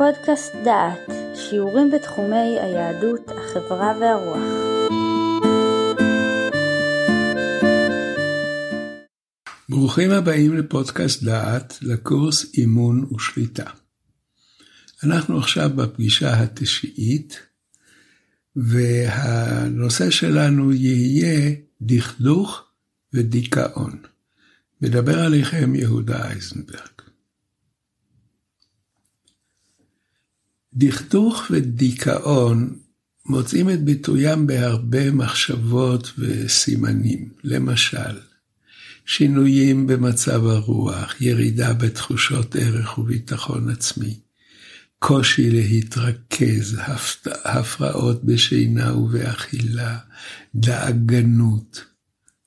לפודקאסט דעת, שיעורים בתחומי היהדות, החברה והרוח. ברוכים הבאים לפודקאסט דעת, לקורס אימון ושליטה. אנחנו עכשיו בפגישה התשיעית, והנושא שלנו יהיה דכדוך ודיכאון. מדבר עליכם יהודה אייזנברג. דכדוך ודיכאון מוצאים את ביטוים בהרבה מחשבות וסימנים. למשל, שינויים במצב הרוח, ירידה בתחושות ערך וביטחון עצמי, קושי להתרכז, הפרעות בשינה ובאכילה, דאגנות,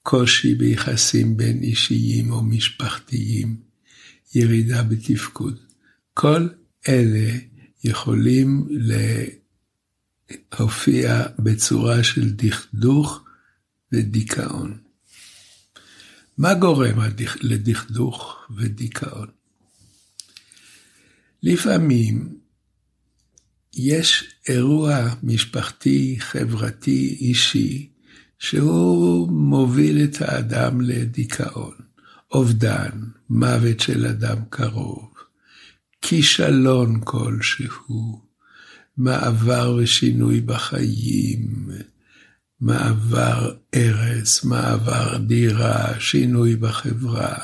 קושי ביחסים בין אישיים או משפחתיים, ירידה בתפקוד. כל אלה יכולים להופיע בצורה של דכדוך ודיכאון. מה גורם לדכדוך ודיכאון? לפעמים יש אירוע משפחתי, חברתי, אישי, שהוא מוביל את האדם לדיכאון, אובדן, מוות של אדם קרוב, כישלון כלשהו, מעבר ושינוי בחיים, מעבר ארץ, מעבר דירה, שינוי בחברה,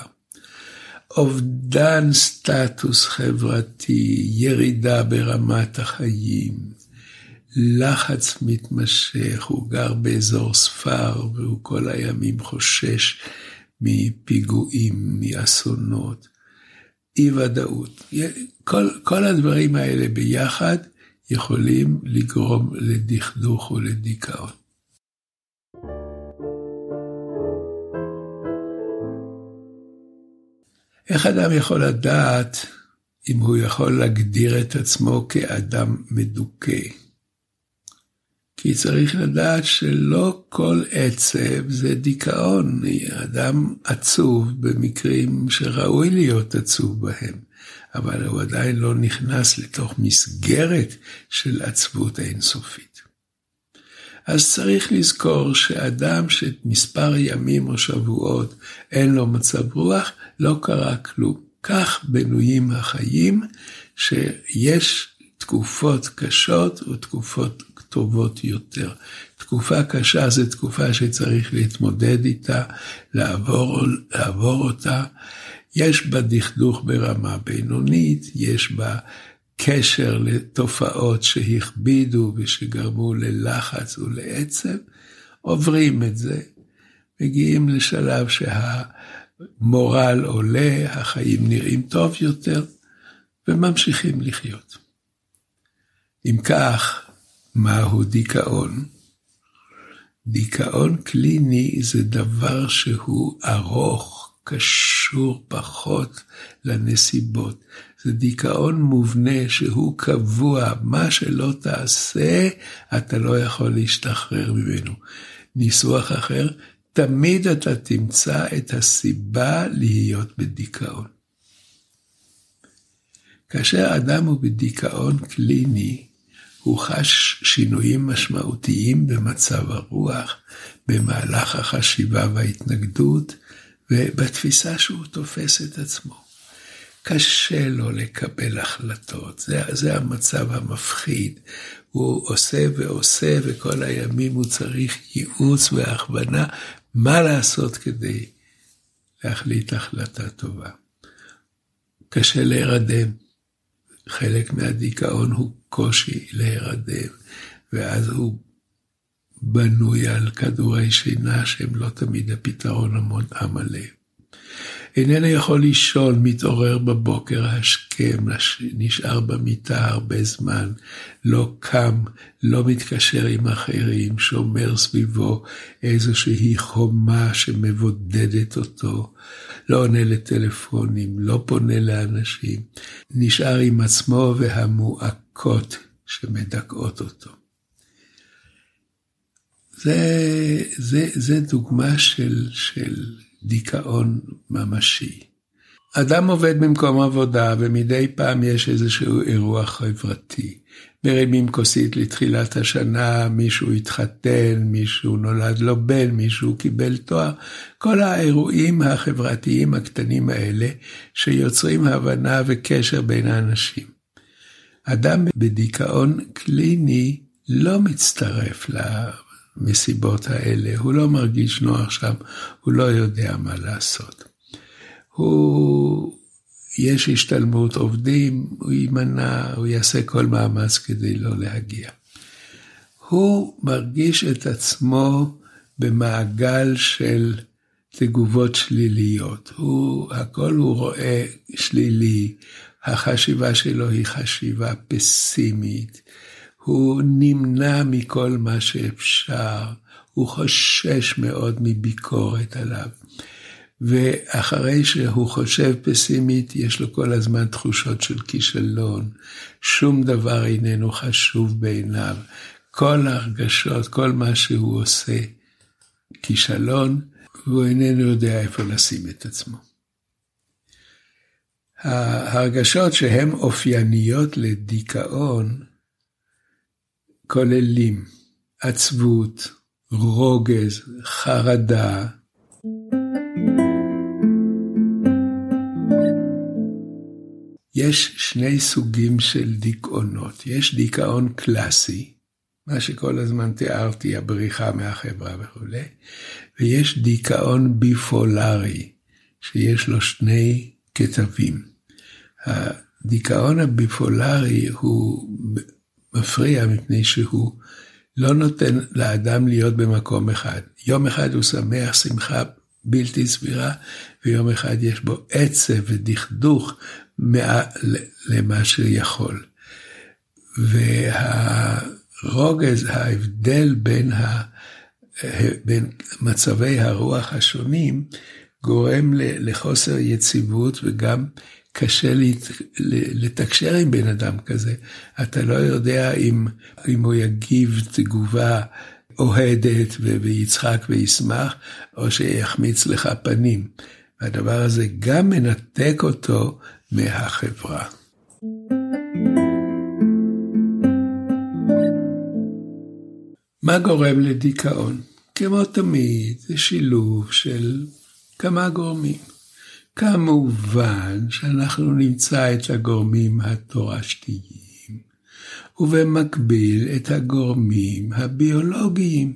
אובדן סטטוס חברתי, ירידה ברמת החיים, לחץ מתמשך, הוא גר באזור ספר והוא כל הימים חושש מפיגועים, מאסונות. אי ודאות. כל, כל הדברים האלה ביחד יכולים לגרום לדכדוך ולדיכאון. איך אדם יכול לדעת אם הוא יכול להגדיר את עצמו כאדם מדוכא? כי צריך לדעת שלא כל עצב זה דיכאון. אדם עצוב במקרים שראוי להיות עצוב בהם, אבל הוא עדיין לא נכנס לתוך מסגרת של עצבות אינסופית. אז צריך לזכור שאדם שמספר ימים או שבועות אין לו מצב רוח, לא קרה כלום. כך בנויים החיים, שיש תקופות קשות ותקופות טובות יותר. תקופה קשה זו תקופה שצריך להתמודד איתה, לעבור, לעבור אותה. יש בה דכדוך ברמה בינונית, יש בה קשר לתופעות שהכבידו ושגרמו ללחץ ולעצב, עוברים את זה, מגיעים לשלב שהמורל עולה, החיים נראים טוב יותר, וממשיכים לחיות. אם כך, מהו דיכאון? דיכאון קליני זה דבר שהוא ארוך, קשור פחות לנסיבות. זה דיכאון מובנה שהוא קבוע, מה שלא תעשה, אתה לא יכול להשתחרר ממנו. ניסוח אחר, תמיד אתה תמצא את הסיבה להיות בדיכאון. כאשר אדם הוא בדיכאון קליני, הוא חש שינויים משמעותיים במצב הרוח, במהלך החשיבה וההתנגדות, ובתפיסה שהוא תופס את עצמו. קשה לו לקבל החלטות, זה, זה המצב המפחיד. הוא עושה ועושה, וכל הימים הוא צריך ייעוץ והכוונה מה לעשות כדי להחליט החלטה טובה. קשה להירדם. חלק מהדיכאון הוא קושי להירדם, ואז הוא בנוי על כדורי שינה שהם לא תמיד הפתרון המלא. איננו יכול לישון, מתעורר בבוקר השכם, נשאר במיטה הרבה זמן, לא קם, לא מתקשר עם אחרים, שומר סביבו איזושהי חומה שמבודדת אותו, לא עונה לטלפונים, לא פונה לאנשים, נשאר עם עצמו והמועקות שמדכאות אותו. זה, זה, זה דוגמה של, של דיכאון ממשי. אדם עובד במקום עבודה ומדי פעם יש איזשהו אירוע חברתי. מרימים כוסית לתחילת השנה, מישהו התחתן, מישהו נולד לו בן, מישהו קיבל תואר. כל האירועים החברתיים הקטנים האלה שיוצרים הבנה וקשר בין האנשים. אדם בדיכאון קליני לא מצטרף למסיבות האלה, הוא לא מרגיש נוח שם, הוא לא יודע מה לעשות. הוא, יש השתלמות עובדים, הוא יימנע, הוא יעשה כל מאמץ כדי לא להגיע. הוא מרגיש את עצמו במעגל של תגובות שליליות. הוא, הכל הוא רואה שלילי, החשיבה שלו היא חשיבה פסימית, הוא נמנע מכל מה שאפשר, הוא חושש מאוד מביקורת עליו. ואחרי שהוא חושב פסימית, יש לו כל הזמן תחושות של כישלון, שום דבר איננו חשוב בעיניו. כל ההרגשות, כל מה שהוא עושה, כישלון, והוא איננו יודע איפה לשים את עצמו. ההרגשות שהן אופייניות לדיכאון כוללים עצבות, רוגז, חרדה, יש שני סוגים של דיכאונות. יש דיכאון קלאסי, מה שכל הזמן תיארתי, הבריחה מהחברה וכולי, ויש דיכאון ביפולרי, שיש לו שני כתבים. הדיכאון הביפולרי הוא מפריע מפני שהוא לא נותן לאדם להיות במקום אחד. יום אחד הוא שמח שמחה בלתי סבירה, ויום אחד יש בו עצב ודכדוך למה שיכול. והרוגז, ההבדל בין, ה, בין מצבי הרוח השונים, גורם לחוסר יציבות וגם קשה לתקשר עם בן אדם כזה. אתה לא יודע אם, אם הוא יגיב תגובה אוהדת ויצחק וישמח, או שיחמיץ לך פנים. והדבר הזה גם מנתק אותו מהחברה. מה גורם לדיכאון? כמו תמיד, זה שילוב של כמה גורמים. כמובן שאנחנו נמצא את הגורמים התורשתיים, ובמקביל את הגורמים הביולוגיים,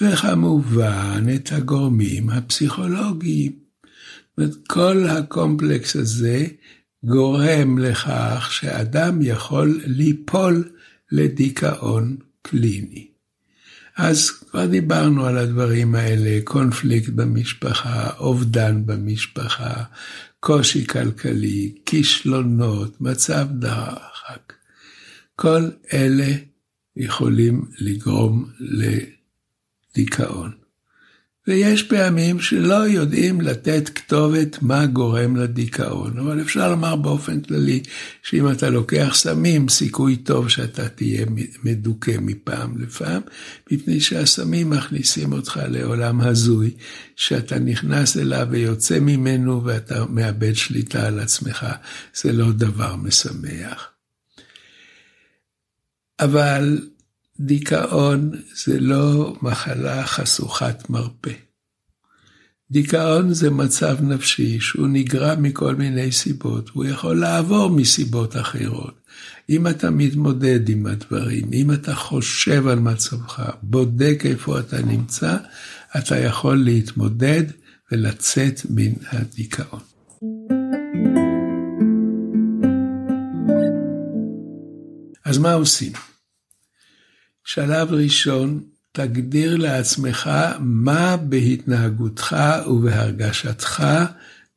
וכמובן את הגורמים הפסיכולוגיים. כל הקומפלקס הזה גורם לכך שאדם יכול ליפול לדיכאון קליני. אז כבר דיברנו על הדברים האלה, קונפליקט במשפחה, אובדן במשפחה, קושי כלכלי, כישלונות, מצב דחק. כל אלה יכולים לגרום לדיכאון. ויש פעמים שלא יודעים לתת כתובת מה גורם לדיכאון, אבל אפשר לומר באופן כללי שאם אתה לוקח סמים, סיכוי טוב שאתה תהיה מדוכא מפעם לפעם, מפני שהסמים מכניסים אותך לעולם הזוי, שאתה נכנס אליו ויוצא ממנו ואתה מאבד שליטה על עצמך, זה לא דבר משמח. אבל דיכאון זה לא מחלה חשוכת מרפא. דיכאון זה מצב נפשי שהוא נגרם מכל מיני סיבות, הוא יכול לעבור מסיבות אחרות. אם אתה מתמודד עם הדברים, אם אתה חושב על מצבך, בודק איפה אתה נמצא, אתה יכול להתמודד ולצאת מן הדיכאון. אז מה עושים? שלב ראשון, תגדיר לעצמך מה בהתנהגותך ובהרגשתך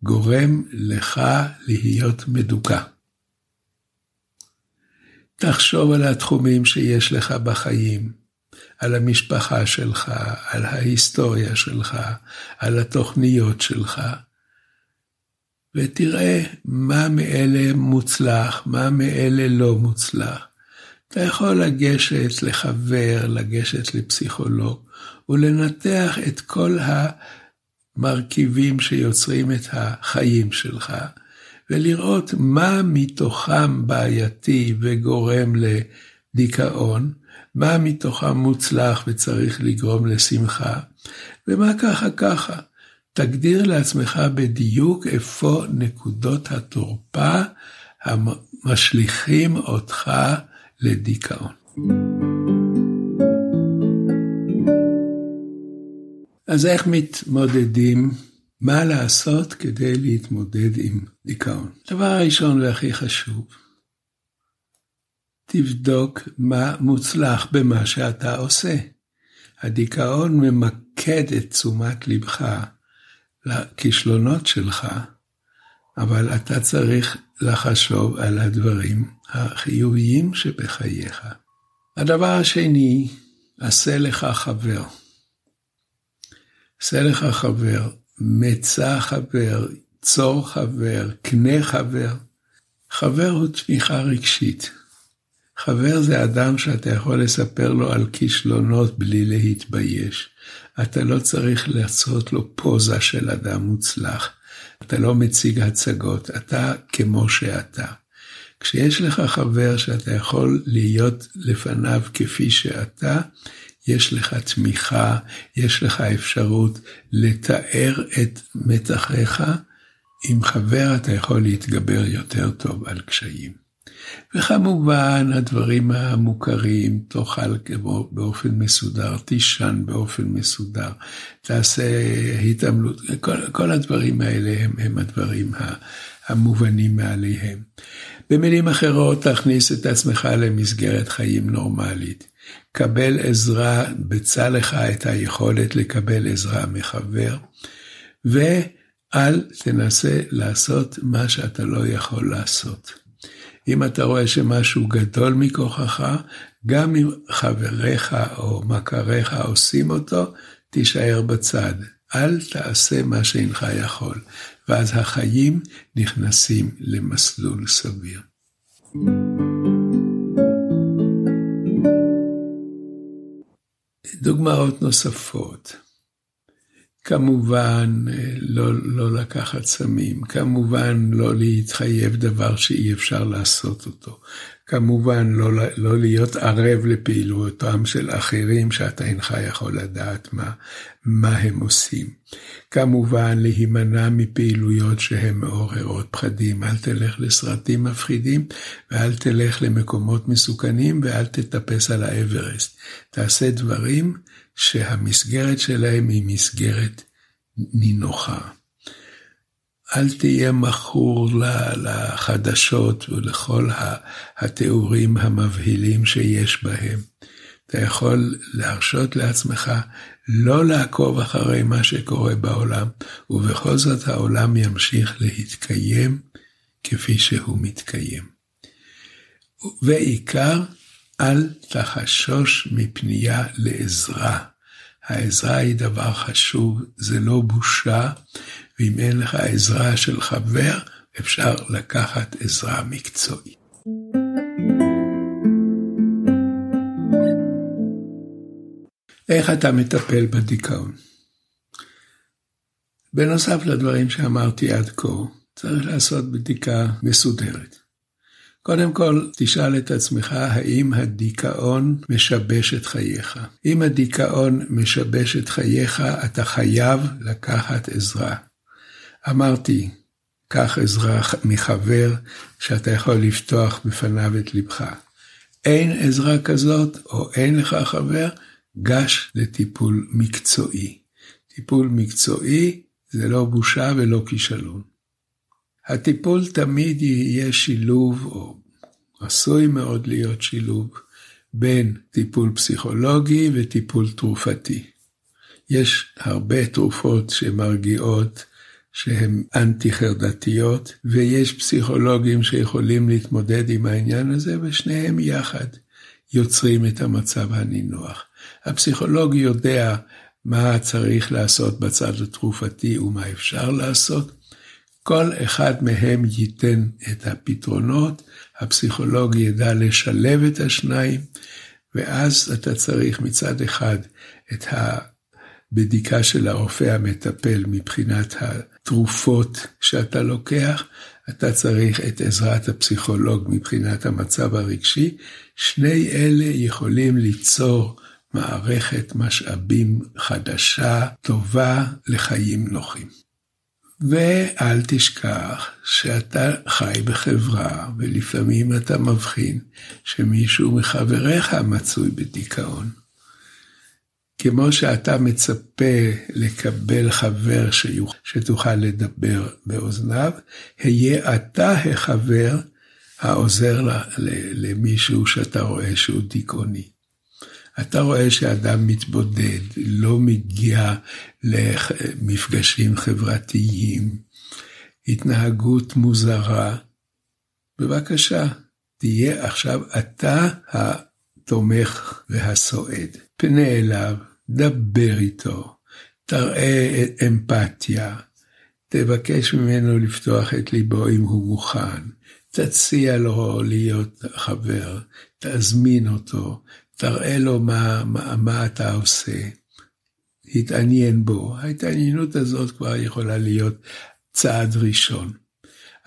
גורם לך להיות מדוכא. תחשוב על התחומים שיש לך בחיים, על המשפחה שלך, על ההיסטוריה שלך, על התוכניות שלך, ותראה מה מאלה מוצלח, מה מאלה לא מוצלח. אתה יכול לגשת לחבר, לגשת לפסיכולוג, ולנתח את כל המרכיבים שיוצרים את החיים שלך, ולראות מה מתוכם בעייתי וגורם לדיכאון, מה מתוכם מוצלח וצריך לגרום לשמחה, ומה ככה ככה. תגדיר לעצמך בדיוק איפה נקודות התורפה המשליכים אותך לדיכאון. אז איך מתמודדים? מה לעשות כדי להתמודד עם דיכאון? דבר הראשון והכי חשוב, תבדוק מה מוצלח במה שאתה עושה. הדיכאון ממקד את תשומת לבך לכישלונות שלך, אבל אתה צריך לחשוב על הדברים החיוביים שבחייך. הדבר השני, עשה לך חבר. עשה לך חבר, מצא חבר, צור חבר, קנה חבר. חבר הוא תמיכה רגשית. חבר זה אדם שאתה יכול לספר לו על כישלונות בלי להתבייש. אתה לא צריך לעשות לו פוזה של אדם מוצלח. אתה לא מציג הצגות, אתה כמו שאתה. כשיש לך חבר שאתה יכול להיות לפניו כפי שאתה, יש לך תמיכה, יש לך אפשרות לתאר את מתחיך. עם חבר אתה יכול להתגבר יותר טוב על קשיים. וכמובן הדברים המוכרים, תאכל באופן מסודר, תישן באופן מסודר, תעשה התעמלות, כל, כל הדברים האלה הם, הם הדברים המובנים מעליהם. במילים אחרות, תכניס את עצמך למסגרת חיים נורמלית. קבל עזרה, בצע לך את היכולת לקבל עזרה מחבר, ואל תנסה לעשות מה שאתה לא יכול לעשות. אם אתה רואה שמשהו גדול מכוחך, גם אם חבריך או מכריך עושים אותו, תישאר בצד. אל תעשה מה שאינך יכול, ואז החיים נכנסים למסלול סביר. דוגמאות נוספות. כמובן לא, לא לקחת סמים, כמובן לא להתחייב דבר שאי אפשר לעשות אותו, כמובן לא, לא להיות ערב לפעילותם של אחרים שאתה אינך יכול לדעת מה, מה הם עושים. כמובן להימנע מפעילויות שהן מעוררות פחדים, אל תלך לסרטים מפחידים ואל תלך למקומות מסוכנים ואל תטפס על האברסט. תעשה דברים שהמסגרת שלהם היא מסגרת נינוחה. אל תהיה מכור לחדשות ולכל התיאורים המבהילים שיש בהם. אתה יכול להרשות לעצמך לא לעקוב אחרי מה שקורה בעולם, ובכל זאת העולם ימשיך להתקיים כפי שהוא מתקיים. ועיקר, אל תחשוש מפנייה לעזרה. העזרה היא דבר חשוב, זה לא בושה, ואם אין לך עזרה של חבר, אפשר לקחת עזרה מקצועית. איך אתה מטפל בדיכאון? בנוסף לדברים שאמרתי עד כה, צריך לעשות בדיקה מסודרת. קודם כל, תשאל את עצמך האם הדיכאון משבש את חייך. אם הדיכאון משבש את חייך, אתה חייב לקחת עזרה. אמרתי, קח עזרה מחבר שאתה יכול לפתוח בפניו את לבך. אין עזרה כזאת, או אין לך חבר, גש לטיפול מקצועי. טיפול מקצועי זה לא בושה ולא כישלון. הטיפול תמיד יהיה שילוב, או עשוי מאוד להיות שילוב, בין טיפול פסיכולוגי וטיפול תרופתי. יש הרבה תרופות שמרגיעות, שהן אנטי-חרדתיות, ויש פסיכולוגים שיכולים להתמודד עם העניין הזה, ושניהם יחד יוצרים את המצב הנינוח. הפסיכולוג יודע מה צריך לעשות בצד התרופתי ומה אפשר לעשות, כל אחד מהם ייתן את הפתרונות, הפסיכולוג ידע לשלב את השניים, ואז אתה צריך מצד אחד את בדיקה של הרופא המטפל מבחינת התרופות שאתה לוקח, אתה צריך את עזרת הפסיכולוג מבחינת המצב הרגשי, שני אלה יכולים ליצור מערכת משאבים חדשה, טובה, לחיים נוחים. ואל תשכח שאתה חי בחברה, ולפעמים אתה מבחין שמישהו מחבריך מצוי בדיכאון. כמו שאתה מצפה לקבל חבר שתוכל לדבר באוזניו, היה אתה החבר העוזר למישהו שאתה רואה שהוא דיכאוני. אתה רואה שאדם מתבודד, לא מגיע למפגשים חברתיים, התנהגות מוזרה, בבקשה, תהיה עכשיו אתה התומך והסועד. פנה אליו, דבר איתו, תראה אמפתיה, תבקש ממנו לפתוח את ליבו אם הוא מוכן, תציע לו להיות חבר, תזמין אותו, תראה לו מה, מה, מה אתה עושה, התעניין בו. ההתעניינות הזאת כבר יכולה להיות צעד ראשון.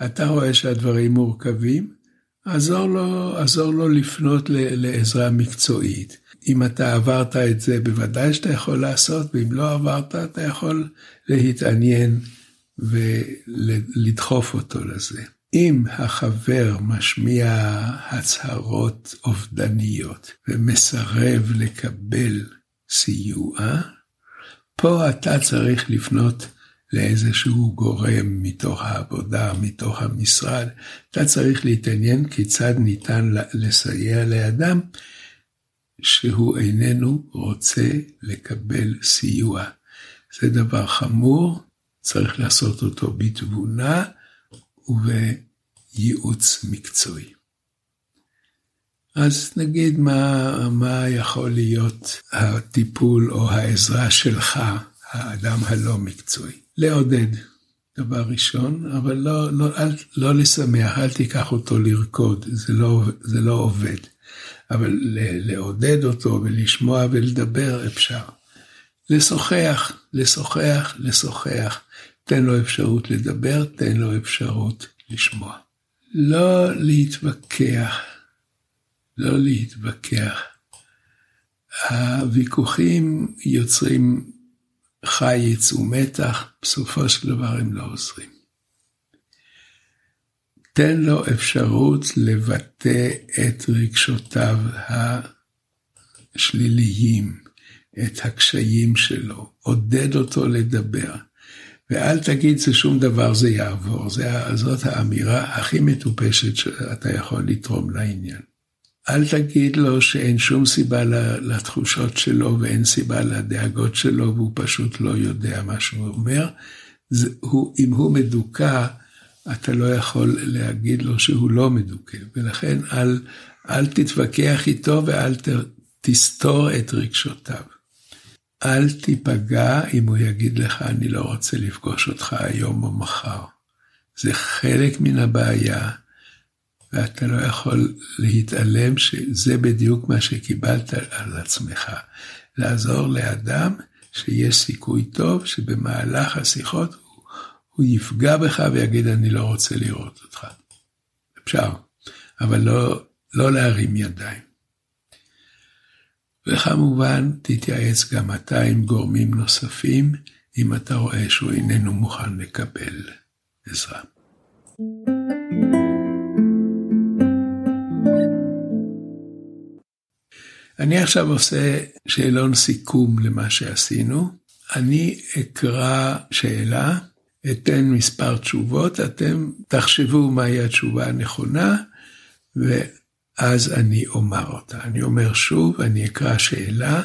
אתה רואה שהדברים מורכבים, עזור לו, עזור לו לפנות לעזרה מקצועית. אם אתה עברת את זה, בוודאי שאתה יכול לעשות, ואם לא עברת, אתה יכול להתעניין ולדחוף אותו לזה. אם החבר משמיע הצהרות אובדניות ומסרב לקבל סיוע, פה אתה צריך לפנות לאיזשהו גורם מתוך העבודה, מתוך המשרד. אתה צריך להתעניין כיצד ניתן לסייע לאדם שהוא איננו רוצה לקבל סיוע. זה דבר חמור, צריך לעשות אותו בתבונה ובייעוץ מקצועי. אז נגיד מה, מה יכול להיות הטיפול או העזרה שלך, האדם הלא מקצועי. לעודד, דבר ראשון, אבל לא, לא, אל, לא לשמח, אל תיקח אותו לרקוד, זה לא, זה לא עובד. אבל לעודד אותו ולשמוע ולדבר אפשר. לשוחח, לשוחח, לשוחח. תן לו אפשרות לדבר, תן לו אפשרות לשמוע. לא להתווכח, לא להתווכח. הוויכוחים יוצרים חיץ ומתח, בסופו של דבר הם לא עוזרים. תן לו אפשרות לבטא את רגשותיו השליליים, את הקשיים שלו, עודד אותו לדבר. ואל תגיד זה שום דבר זה יעבור, זה, זאת האמירה הכי מטופשת שאתה יכול לתרום לעניין. אל תגיד לו שאין שום סיבה לתחושות שלו ואין סיבה לדאגות שלו והוא פשוט לא יודע מה שהוא אומר. זה, הוא, אם הוא מדוכא, אתה לא יכול להגיד לו שהוא לא מדוכא, ולכן אל, אל תתווכח איתו ואל ת, תסתור את רגשותיו. אל תיפגע אם הוא יגיד לך, אני לא רוצה לפגוש אותך היום או מחר. זה חלק מן הבעיה, ואתה לא יכול להתעלם שזה בדיוק מה שקיבלת על עצמך. לעזור לאדם שיש סיכוי טוב שבמהלך השיחות הוא יפגע בך ויגיד, אני לא רוצה לראות אותך. אפשר, אבל לא, לא להרים ידיים. וכמובן, תתייעץ גם אתה עם גורמים נוספים, אם אתה רואה שהוא איננו מוכן לקבל עזרה. אני עכשיו עושה שאלון סיכום למה שעשינו. אני אקרא שאלה, אתן מספר תשובות, אתם תחשבו מהי התשובה הנכונה, ואז אני אומר אותה. אני אומר שוב, אני אקרא שאלה,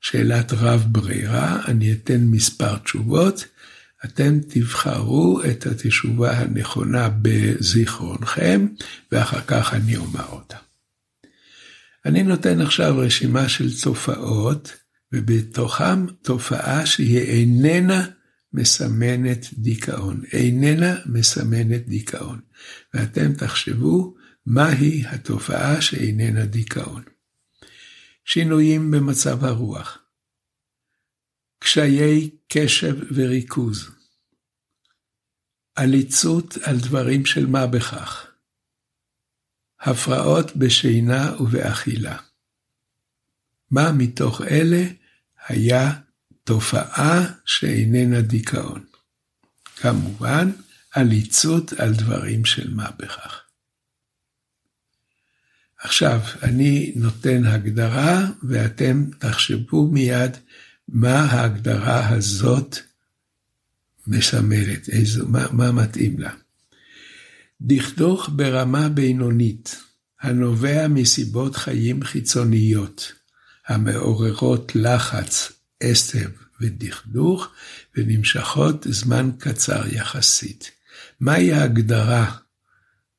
שאלת רב ברירה, אני אתן מספר תשובות, אתם תבחרו את התשובה הנכונה בזיכרונכם, ואחר כך אני אומר אותה. אני נותן עכשיו רשימה של תופעות, ובתוכם תופעה שהיא איננה מסמנת דיכאון, איננה מסמנת דיכאון. ואתם תחשבו מהי התופעה שאיננה דיכאון. שינויים במצב הרוח, קשיי קשב וריכוז, עליצות על דברים של מה בכך, הפרעות בשינה ובאכילה. מה מתוך אלה היה תופעה שאיננה דיכאון? כמובן, עליצות על דברים של מה בכך. עכשיו, אני נותן הגדרה, ואתם תחשבו מיד מה ההגדרה הזאת מסמלת, איזו, מה, מה מתאים לה. דכדוך ברמה בינונית, הנובע מסיבות חיים חיצוניות, המעוררות לחץ, עשב ודכדוך, ונמשכות זמן קצר יחסית. מהי ההגדרה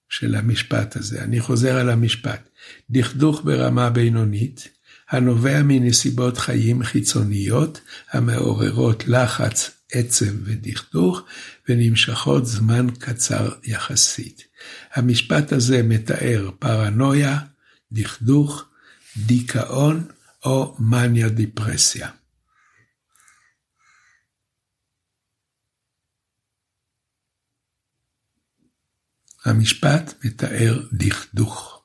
של המשפט הזה? אני חוזר על המשפט. דכדוך ברמה בינונית, הנובע מנסיבות חיים חיצוניות המעוררות לחץ, עצב ודכדוך, ונמשכות זמן קצר יחסית. המשפט הזה מתאר פרנויה, דכדוך, דיכאון או מניה דיפרסיה. המשפט מתאר דכדוך.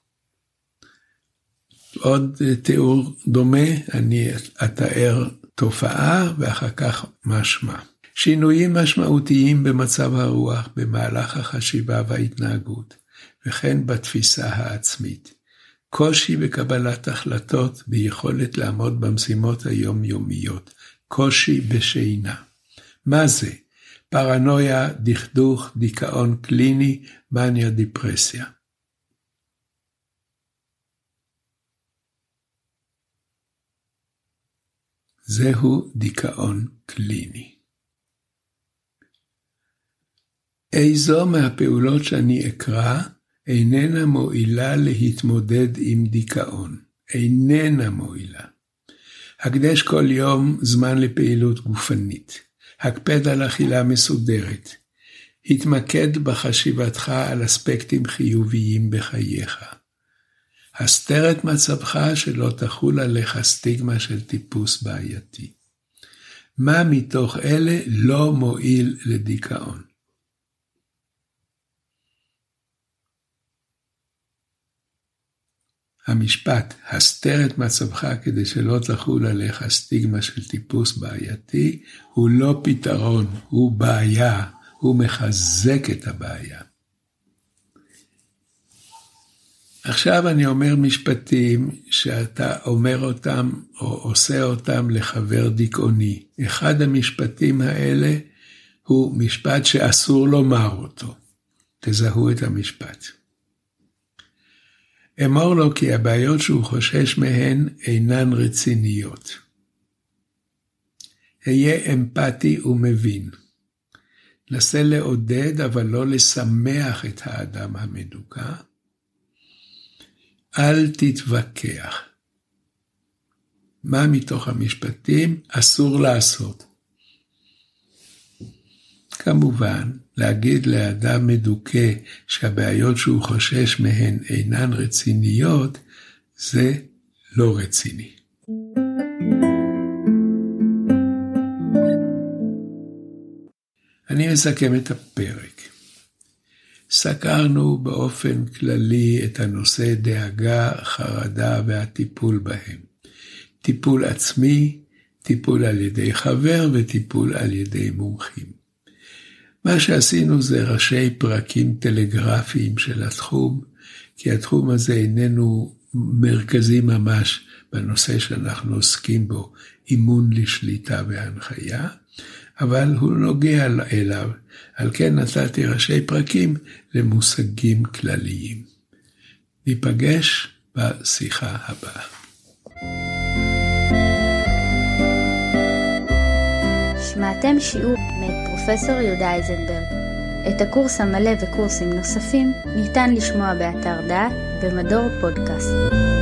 עוד תיאור דומה, אני אתאר תופעה ואחר כך משמע. שינויים משמעותיים במצב הרוח במהלך החשיבה וההתנהגות, וכן בתפיסה העצמית. קושי בקבלת החלטות ביכולת לעמוד במשימות היומיומיות. קושי בשינה. מה זה? פרנויה, דכדוך, דיכאון קליני, מניה, דיפרסיה. זהו דיכאון קליני. איזו מהפעולות שאני אקרא איננה מועילה להתמודד עם דיכאון. איננה מועילה. הקדש כל יום זמן לפעילות גופנית. הקפד על אכילה מסודרת. התמקד בחשיבתך על אספקטים חיוביים בחייך. הסתר את מצבך שלא תחול עליך סטיגמה של טיפוס בעייתי. מה מתוך אלה לא מועיל לדיכאון? המשפט, הסתר את מצבך כדי שלא תחול עליך סטיגמה של טיפוס בעייתי, הוא לא פתרון, הוא בעיה, הוא מחזק את הבעיה. עכשיו אני אומר משפטים שאתה אומר אותם או עושה אותם לחבר דיכאוני. אחד המשפטים האלה הוא משפט שאסור לומר אותו. תזהו את המשפט. אמור לו כי הבעיות שהוא חושש מהן אינן רציניות. היה אמפתי ומבין. נסה לעודד אבל לא לשמח את האדם המדוכא. אל תתווכח. מה מתוך המשפטים אסור לעשות? כמובן, להגיד לאדם מדוכא שהבעיות שהוא חושש מהן אינן רציניות, זה לא רציני. אני מסכם את הפרק. סקרנו באופן כללי את הנושא דאגה, חרדה והטיפול בהם. טיפול עצמי, טיפול על ידי חבר וטיפול על ידי מומחים. מה שעשינו זה ראשי פרקים טלגרפיים של התחום, כי התחום הזה איננו מרכזי ממש בנושא שאנחנו עוסקים בו, אימון לשליטה והנחיה, אבל הוא נוגע אליו, על כן נתתי ראשי פרקים למושגים כלליים. ניפגש בשיחה הבאה. שמעתם שיעור פרופסור יהודה אייזנברג. את הקורס המלא וקורסים נוספים ניתן לשמוע באתר דעת במדור פודקאסט.